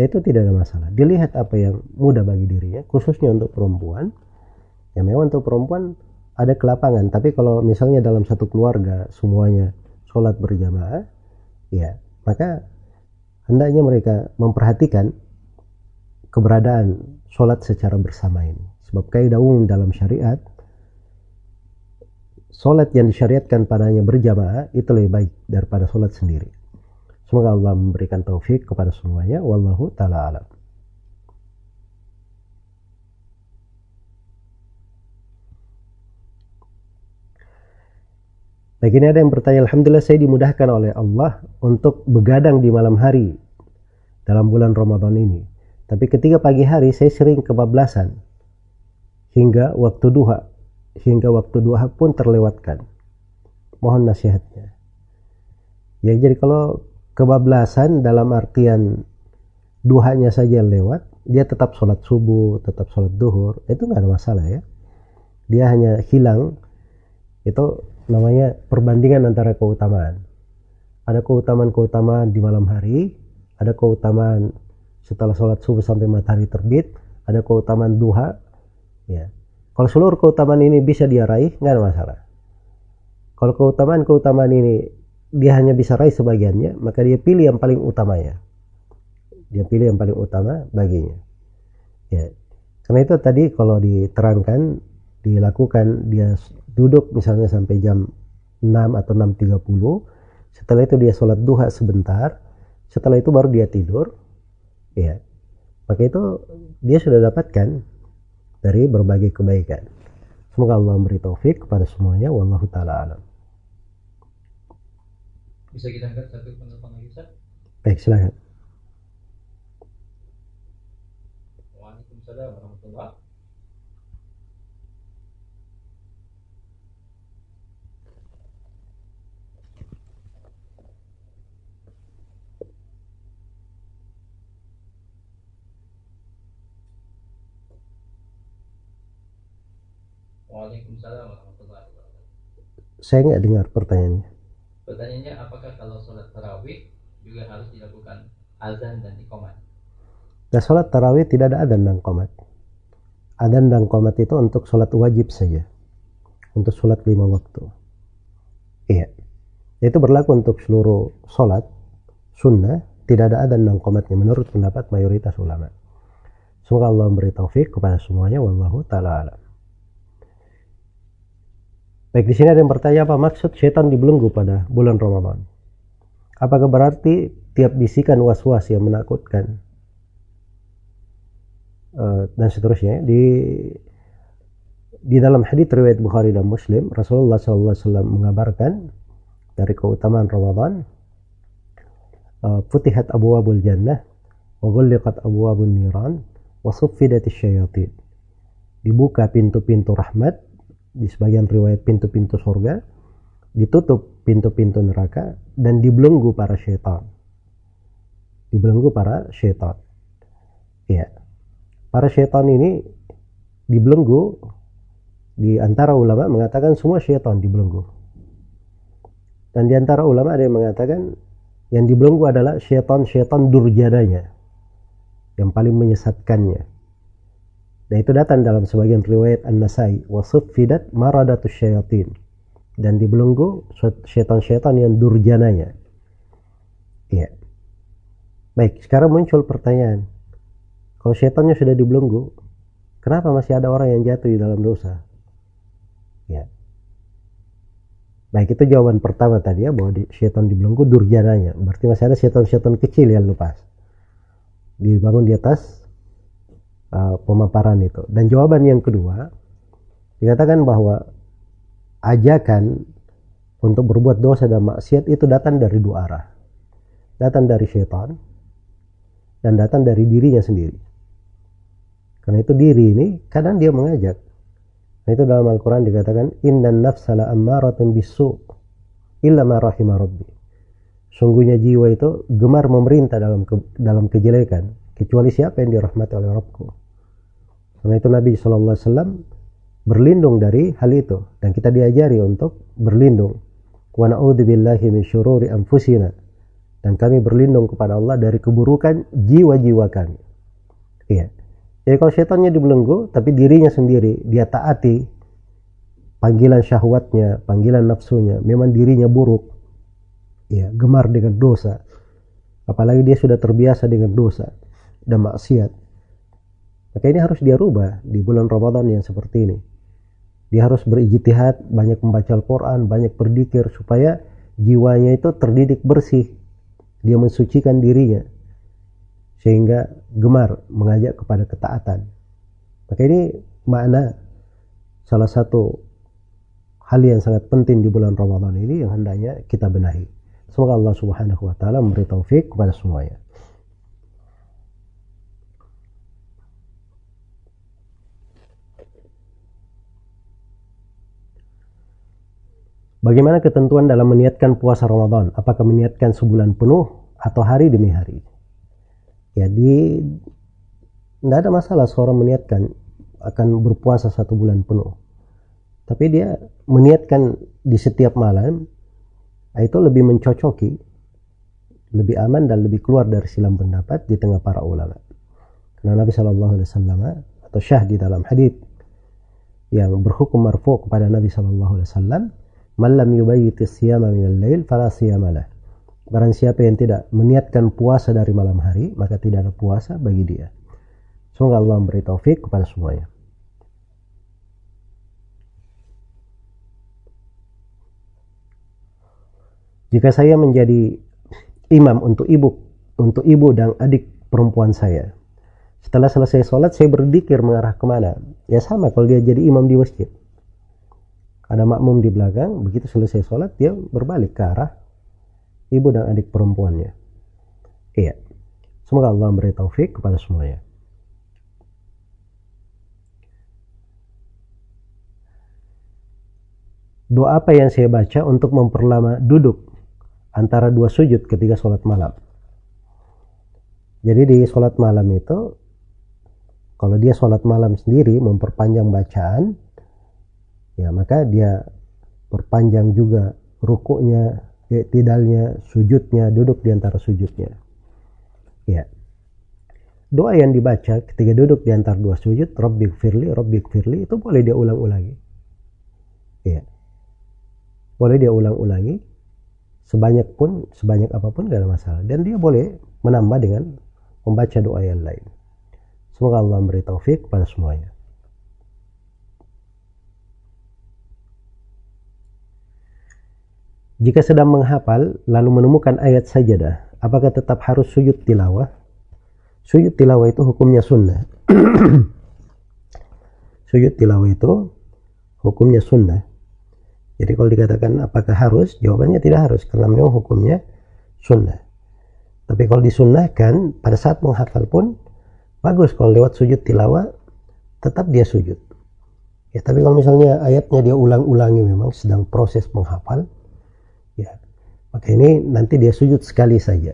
[SPEAKER 2] Nah itu tidak ada masalah. Dilihat apa yang mudah bagi dirinya, khususnya untuk perempuan. Ya memang untuk perempuan ada kelapangan. Tapi kalau misalnya dalam satu keluarga semuanya sholat berjamaah, ya maka hendaknya mereka memperhatikan keberadaan sholat secara bersama ini. Sebab kaidah umum dalam syariat solat yang disyariatkan padanya berjamaah itu lebih baik daripada solat sendiri. Semoga Allah memberikan taufik kepada semuanya. Wallahu taala alam. Baik ini ada yang bertanya, Alhamdulillah saya dimudahkan oleh Allah untuk begadang di malam hari dalam bulan Ramadan ini. Tapi ketika pagi hari saya sering kebablasan hingga waktu duha, hingga waktu duha pun terlewatkan. Mohon nasihatnya. Ya jadi kalau kebablasan dalam artian duhanya saja lewat, dia tetap sholat subuh, tetap sholat duhur, itu nggak ada masalah ya. Dia hanya hilang, itu namanya perbandingan antara keutamaan. Ada keutamaan-keutamaan di malam hari, ada keutamaan setelah sholat subuh sampai matahari terbit, ada keutamaan duha. Ya. Kalau seluruh keutamaan ini bisa dia raih, nggak ada masalah. Kalau keutamaan-keutamaan ini dia hanya bisa raih sebagiannya, maka dia pilih yang paling utamanya. Dia pilih yang paling utama baginya. Ya. Karena itu tadi kalau diterangkan, dilakukan dia duduk misalnya sampai jam 6 atau 6.30 setelah itu dia sholat duha sebentar setelah itu baru dia tidur ya maka itu dia sudah dapatkan dari berbagai kebaikan. Semoga Allah memberi taufik kepada semuanya wallahu taala alam.
[SPEAKER 1] Bisa kita angkat satu penelpon lagi Ustaz?
[SPEAKER 2] baik silahkan
[SPEAKER 1] Waalaikumsalam warahmatullahi Waalaikumsalam warahmatullahi wabarakatuh.
[SPEAKER 2] saya nggak dengar pertanyaannya
[SPEAKER 1] Pertanyaannya apakah kalau sholat tarawih juga harus dilakukan azan dan iqamat?
[SPEAKER 2] Nah, sholat tarawih tidak ada adan dan komat. Adan dan komat itu untuk sholat wajib saja. Untuk sholat lima waktu. Iya. Itu berlaku untuk seluruh sholat sunnah. Tidak ada adan dan komatnya menurut pendapat mayoritas ulama. Semoga Allah memberi taufik kepada semuanya. Wallahu ta'ala alam. Baik, di sini ada yang bertanya apa maksud setan dibelenggu pada bulan Ramadan? Apakah berarti tiap bisikan was-was yang menakutkan uh, dan seterusnya di di dalam hadits riwayat Bukhari dan Muslim Rasulullah SAW mengabarkan dari keutamaan Ramadan uh, futihat abwabul jannah wa ghulliqat abwabun niran wa suffidatis syayatin dibuka pintu-pintu rahmat di sebagian riwayat pintu-pintu surga ditutup pintu-pintu neraka dan dibelenggu para syaitan. Dibelenggu para syaitan. Ya para syaitan ini dibelenggu di antara ulama mengatakan semua syaitan dibelenggu. Dan di antara ulama ada yang mengatakan yang dibelenggu adalah syaitan-syaitan durjananya yang paling menyesatkannya dan itu datang dalam sebagian riwayat An-Nasai. Wasuffidat maradatus syayatin. Dan dibelenggu syaitan-syaitan yang durjananya. Iya. Baik, sekarang muncul pertanyaan. Kalau syaitannya sudah dibelenggu, kenapa masih ada orang yang jatuh di dalam dosa? Ya. Baik, itu jawaban pertama tadi ya, bahwa syaitan dibelenggu durjananya. Berarti masih ada syaitan-syaitan kecil yang lepas. Dibangun di atas uh, pemaparan itu. Dan jawaban yang kedua dikatakan bahwa ajakan untuk berbuat dosa dan maksiat itu datang dari dua arah. Datang dari syaitan dan datang dari dirinya sendiri. Karena itu diri ini kadang dia mengajak. Nah, itu dalam Al-Quran dikatakan inna nafsala ammaratun bisu illa ma rahimah rabbi. Sungguhnya jiwa itu gemar memerintah dalam ke, dalam kejelekan kecuali siapa yang dirahmati oleh Rabbku. Karena itu Nabi SAW berlindung dari hal itu dan kita diajari untuk berlindung. Wa na'udzubillahi min syururi anfusina dan kami berlindung kepada Allah dari keburukan jiwa-jiwa kami. Iya. Jadi kalau setannya dibelenggu tapi dirinya sendiri dia taati panggilan syahwatnya, panggilan nafsunya, memang dirinya buruk. Ya, gemar dengan dosa. Apalagi dia sudah terbiasa dengan dosa dan maksiat. Maka ini harus dia rubah di bulan Ramadan yang seperti ini. Dia harus berijtihad, banyak membaca Al-Quran, banyak berdikir supaya jiwanya itu terdidik bersih. Dia mensucikan dirinya sehingga gemar mengajak kepada ketaatan. Maka ini makna salah satu hal yang sangat penting di bulan Ramadan ini yang hendaknya kita benahi. Semoga Allah Subhanahu wa taala memberi taufik kepada semuanya. Bagaimana ketentuan dalam meniatkan puasa Ramadan? Apakah meniatkan sebulan penuh atau hari demi hari? Jadi tidak ada masalah seorang meniatkan akan berpuasa satu bulan penuh. Tapi dia meniatkan di setiap malam, itu lebih mencocoki, lebih aman dan lebih keluar dari silam pendapat di tengah para ulama. Karena Nabi Shallallahu Alaihi Wasallam atau syah di dalam hadis yang berhukum marfu kepada Nabi Shallallahu Alaihi Wasallam Man lam yubayyiti siyama minal lail fala siyamalah. Barang siapa yang tidak meniatkan puasa dari malam hari, maka tidak ada puasa bagi dia. Semoga Allah memberi taufik kepada semuanya. Jika saya menjadi imam untuk ibu, untuk ibu dan adik perempuan saya, setelah selesai sholat saya berdikir mengarah ke mana? Ya sama kalau dia jadi imam di masjid ada makmum di belakang begitu selesai sholat dia berbalik ke arah ibu dan adik perempuannya. Iya. Semoga Allah memberi taufik kepada semuanya. Doa apa yang saya baca untuk memperlama duduk antara dua sujud ketika sholat malam? Jadi di sholat malam itu kalau dia sholat malam sendiri memperpanjang bacaan ya maka dia perpanjang juga rukuknya tidalnya sujudnya duduk di antara sujudnya. Ya. Doa yang dibaca ketika duduk di antara dua sujud Rabbik firli Rabbik firli itu boleh dia ulang-ulangi. Ya. Boleh dia ulang-ulangi sebanyak pun sebanyak apa pun gak ada masalah. Dan dia boleh menambah dengan membaca doa yang lain. Semoga Allah memberi taufik pada semuanya Jika sedang menghafal lalu menemukan ayat sajadah, apakah tetap harus sujud tilawah? Sujud tilawah itu hukumnya sunnah. sujud tilawah itu hukumnya sunnah. Jadi kalau dikatakan apakah harus, jawabannya tidak harus karena memang hukumnya sunnah. Tapi kalau disunnahkan pada saat menghafal pun bagus kalau lewat sujud tilawah tetap dia sujud. Ya, tapi kalau misalnya ayatnya dia ulang-ulangi memang sedang proses menghafal, ya maka ini nanti dia sujud sekali saja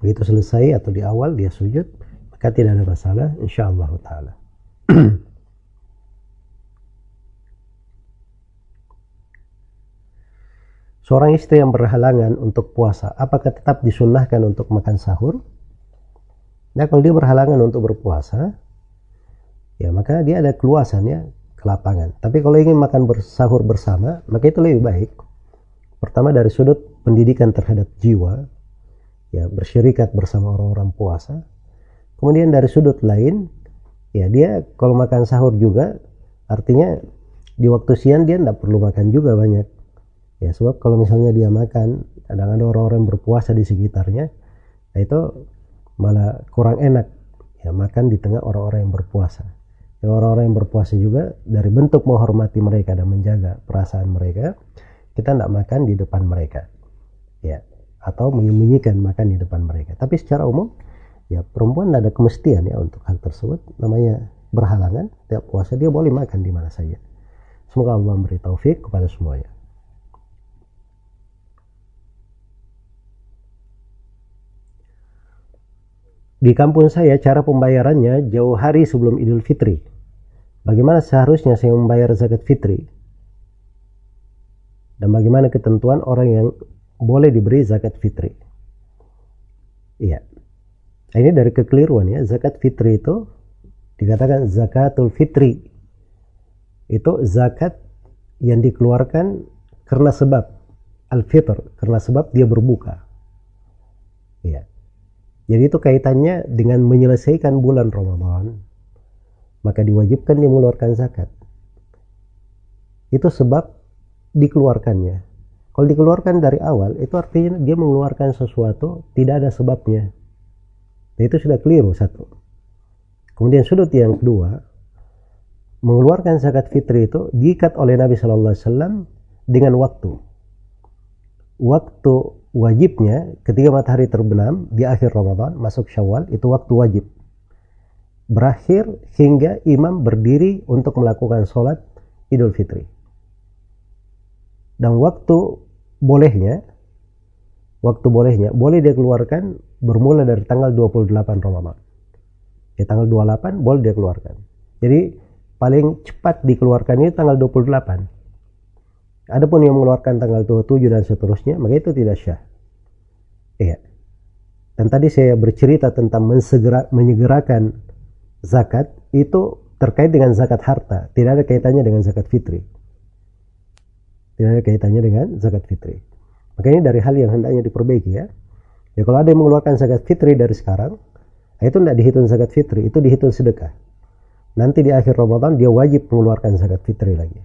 [SPEAKER 2] begitu selesai atau di awal dia sujud maka tidak ada masalah insyaallah taala Seorang istri yang berhalangan untuk puasa, apakah tetap disunnahkan untuk makan sahur? Nah, kalau dia berhalangan untuk berpuasa, ya maka dia ada keluasannya ke lapangan. Tapi kalau ingin makan bersahur bersama, maka itu lebih baik Pertama dari sudut pendidikan terhadap jiwa, ya bersyirikat bersama orang-orang puasa. Kemudian dari sudut lain, ya dia kalau makan sahur juga, artinya di waktu siang dia tidak perlu makan juga banyak. Ya sebab kalau misalnya dia makan, kadang ada orang-orang berpuasa di sekitarnya, nah itu malah kurang enak ya makan di tengah orang-orang yang berpuasa. Orang-orang yang berpuasa juga dari bentuk menghormati mereka dan menjaga perasaan mereka, kita tidak makan di depan mereka. Ya atau menyembunyikan makan di depan mereka. Tapi secara umum ya perempuan ada kemestian ya untuk hal tersebut. Namanya berhalangan tiap puasa dia boleh makan di mana saja. Semoga Allah memberi taufik kepada semuanya. Di kampung saya cara pembayarannya jauh hari sebelum Idul Fitri. Bagaimana seharusnya saya membayar zakat fitri? Dan bagaimana ketentuan orang yang boleh diberi zakat fitri. Iya. Ini dari kekeliruan ya. Zakat fitri itu dikatakan zakatul fitri. Itu zakat yang dikeluarkan karena sebab al-fitr, karena sebab dia berbuka. Iya. Jadi itu kaitannya dengan menyelesaikan bulan Ramadan, maka diwajibkan dia mengeluarkan zakat. Itu sebab dikeluarkannya. Kalau dikeluarkan dari awal, itu artinya dia mengeluarkan sesuatu tidak ada sebabnya. Nah, itu sudah keliru satu. Kemudian sudut yang kedua, mengeluarkan zakat fitri itu diikat oleh Nabi Shallallahu Alaihi Wasallam dengan waktu. Waktu wajibnya ketika matahari terbenam di akhir Ramadan masuk Syawal itu waktu wajib. Berakhir hingga imam berdiri untuk melakukan sholat Idul Fitri. Dan waktu bolehnya, waktu bolehnya, boleh dia keluarkan bermula dari tanggal 28 Ramadan. Ya, tanggal 28 boleh dia keluarkan. Jadi paling cepat dikeluarkan ini tanggal 28. Adapun yang mengeluarkan tanggal 27 dan seterusnya, maka itu tidak syah. Iya. Dan tadi saya bercerita tentang mensegera, menyegerakan zakat itu terkait dengan zakat harta, tidak ada kaitannya dengan zakat fitri. Tidak ada kaitannya dengan zakat fitri. Maka ini dari hal yang hendaknya diperbaiki ya. Ya kalau ada yang mengeluarkan zakat fitri dari sekarang, itu tidak dihitung zakat fitri, itu dihitung sedekah nanti di akhir Ramadan dia wajib mengeluarkan zakat fitri lagi.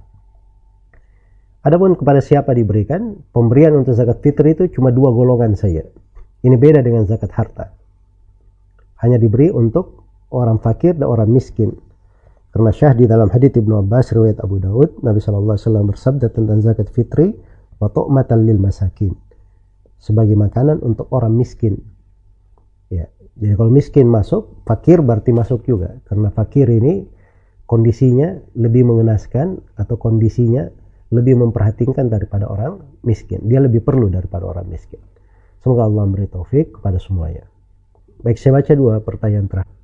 [SPEAKER 2] Adapun kepada siapa diberikan, pemberian untuk zakat fitri itu cuma dua golongan saja. Ini beda dengan zakat harta. Hanya diberi untuk orang fakir dan orang miskin. Karena syah di dalam hadits Ibnu Abbas riwayat Abu Daud, Nabi SAW bersabda tentang zakat fitri, wa tu'matan lil masakin. Sebagai makanan untuk orang miskin. Ya, jadi kalau miskin masuk, fakir berarti masuk juga. Karena fakir ini kondisinya lebih mengenaskan atau kondisinya lebih memperhatikan daripada orang miskin. Dia lebih perlu daripada orang miskin. Semoga Allah memberi taufik kepada semuanya. Baik, saya baca dua pertanyaan terakhir.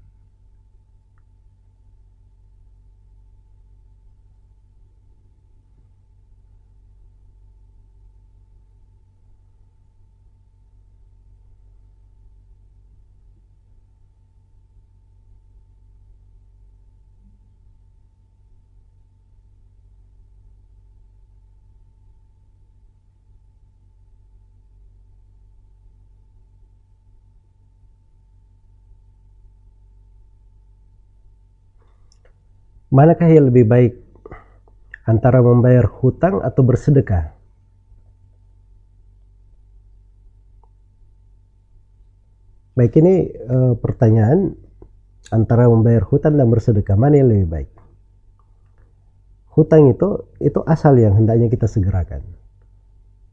[SPEAKER 2] Manakah yang lebih baik antara membayar hutang atau bersedekah? Baik ini e, pertanyaan antara membayar hutang dan bersedekah mana yang lebih baik? Hutang itu itu asal yang hendaknya kita segerakan.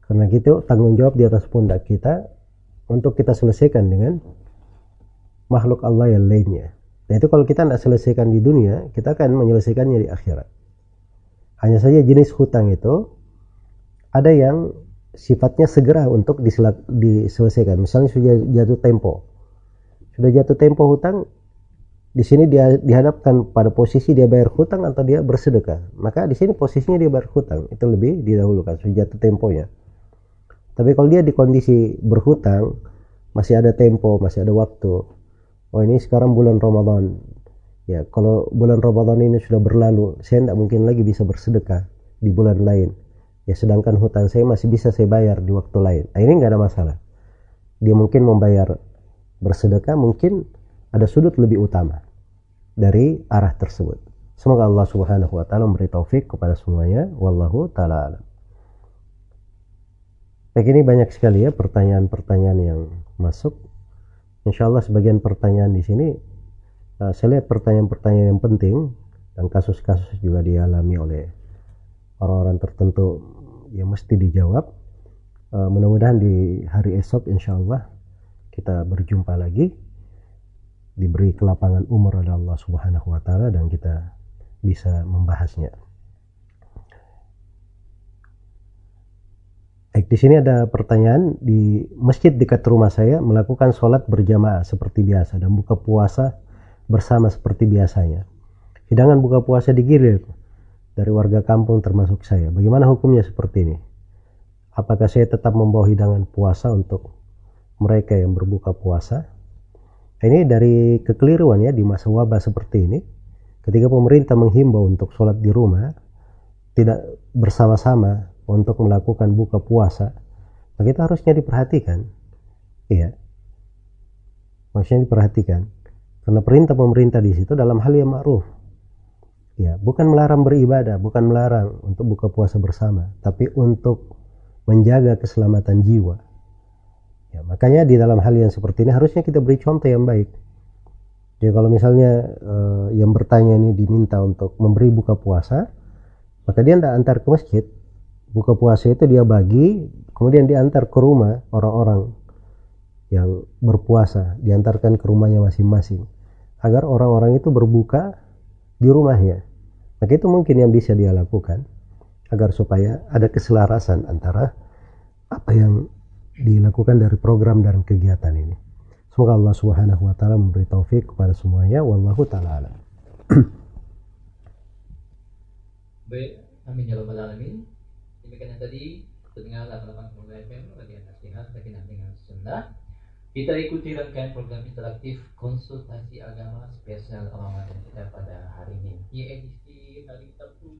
[SPEAKER 2] Karena gitu tanggung jawab di atas pundak kita untuk kita selesaikan dengan makhluk Allah yang lainnya. Nah itu kalau kita tidak selesaikan di dunia, kita akan menyelesaikannya di akhirat. Hanya saja jenis hutang itu ada yang sifatnya segera untuk diselesaikan. Misalnya sudah jatuh tempo, sudah jatuh tempo hutang, di sini dia dihadapkan pada posisi dia bayar hutang atau dia bersedekah. Maka di sini posisinya dia bayar hutang itu lebih didahulukan sudah jatuh temponya. Tapi kalau dia di kondisi berhutang masih ada tempo, masih ada waktu, oh ini sekarang bulan Ramadan. Ya kalau bulan Ramadan ini sudah berlalu saya tidak mungkin lagi bisa bersedekah di bulan lain. Ya sedangkan hutang saya masih bisa saya bayar di waktu lain. Nah, ini nggak ada masalah. Dia mungkin membayar bersedekah mungkin ada sudut lebih utama dari arah tersebut. Semoga Allah subhanahu wa ta'ala memberi taufik kepada semuanya. Wallahu ta'ala alam. Baik ini banyak sekali ya pertanyaan-pertanyaan yang masuk Insya Allah sebagian pertanyaan di sini uh, saya lihat pertanyaan-pertanyaan yang penting dan kasus-kasus juga dialami oleh orang-orang tertentu yang mesti dijawab. Uh, mudah-mudahan di hari esok insya Allah kita berjumpa lagi diberi kelapangan umur oleh Allah Subhanahu wa taala dan kita bisa membahasnya. Di sini ada pertanyaan di masjid dekat rumah saya melakukan sholat berjamaah seperti biasa dan buka puasa bersama seperti biasanya. Hidangan buka puasa digilir dari warga kampung termasuk saya. Bagaimana hukumnya seperti ini? Apakah saya tetap membawa hidangan puasa untuk mereka yang berbuka puasa? Ini dari kekeliruan ya di masa wabah seperti ini. Ketika pemerintah menghimbau untuk sholat di rumah, tidak bersama-sama untuk melakukan buka puasa, itu harusnya diperhatikan. Iya. Maksudnya diperhatikan. Karena perintah pemerintah di situ dalam hal yang ma'ruf. Ya, bukan melarang beribadah, bukan melarang untuk buka puasa bersama, tapi untuk menjaga keselamatan jiwa. Ya, makanya di dalam hal yang seperti ini harusnya kita beri contoh yang baik. Jadi kalau misalnya uh, yang bertanya ini diminta untuk memberi buka puasa, maka dia tidak antar ke masjid. Buka puasa itu dia bagi, kemudian diantar ke rumah orang-orang yang berpuasa, diantarkan ke rumahnya masing-masing. Agar orang-orang itu berbuka di rumahnya. Maka itu mungkin yang bisa dia lakukan agar supaya ada keselarasan antara apa yang dilakukan dari program dan kegiatan ini. Semoga Allah Subhanahu wa taala memberi taufik kepada semuanya wallahu taala.
[SPEAKER 1] Baik, amin ya rabbal alamin. Demikian tadi terdengar 88 FM Radio Nasihat Sakinah dengan Sunnah. Kita ikuti rangkaian program interaktif konsultasi agama spesial Ramadan kita pada hari ini di edisi hari Sabtu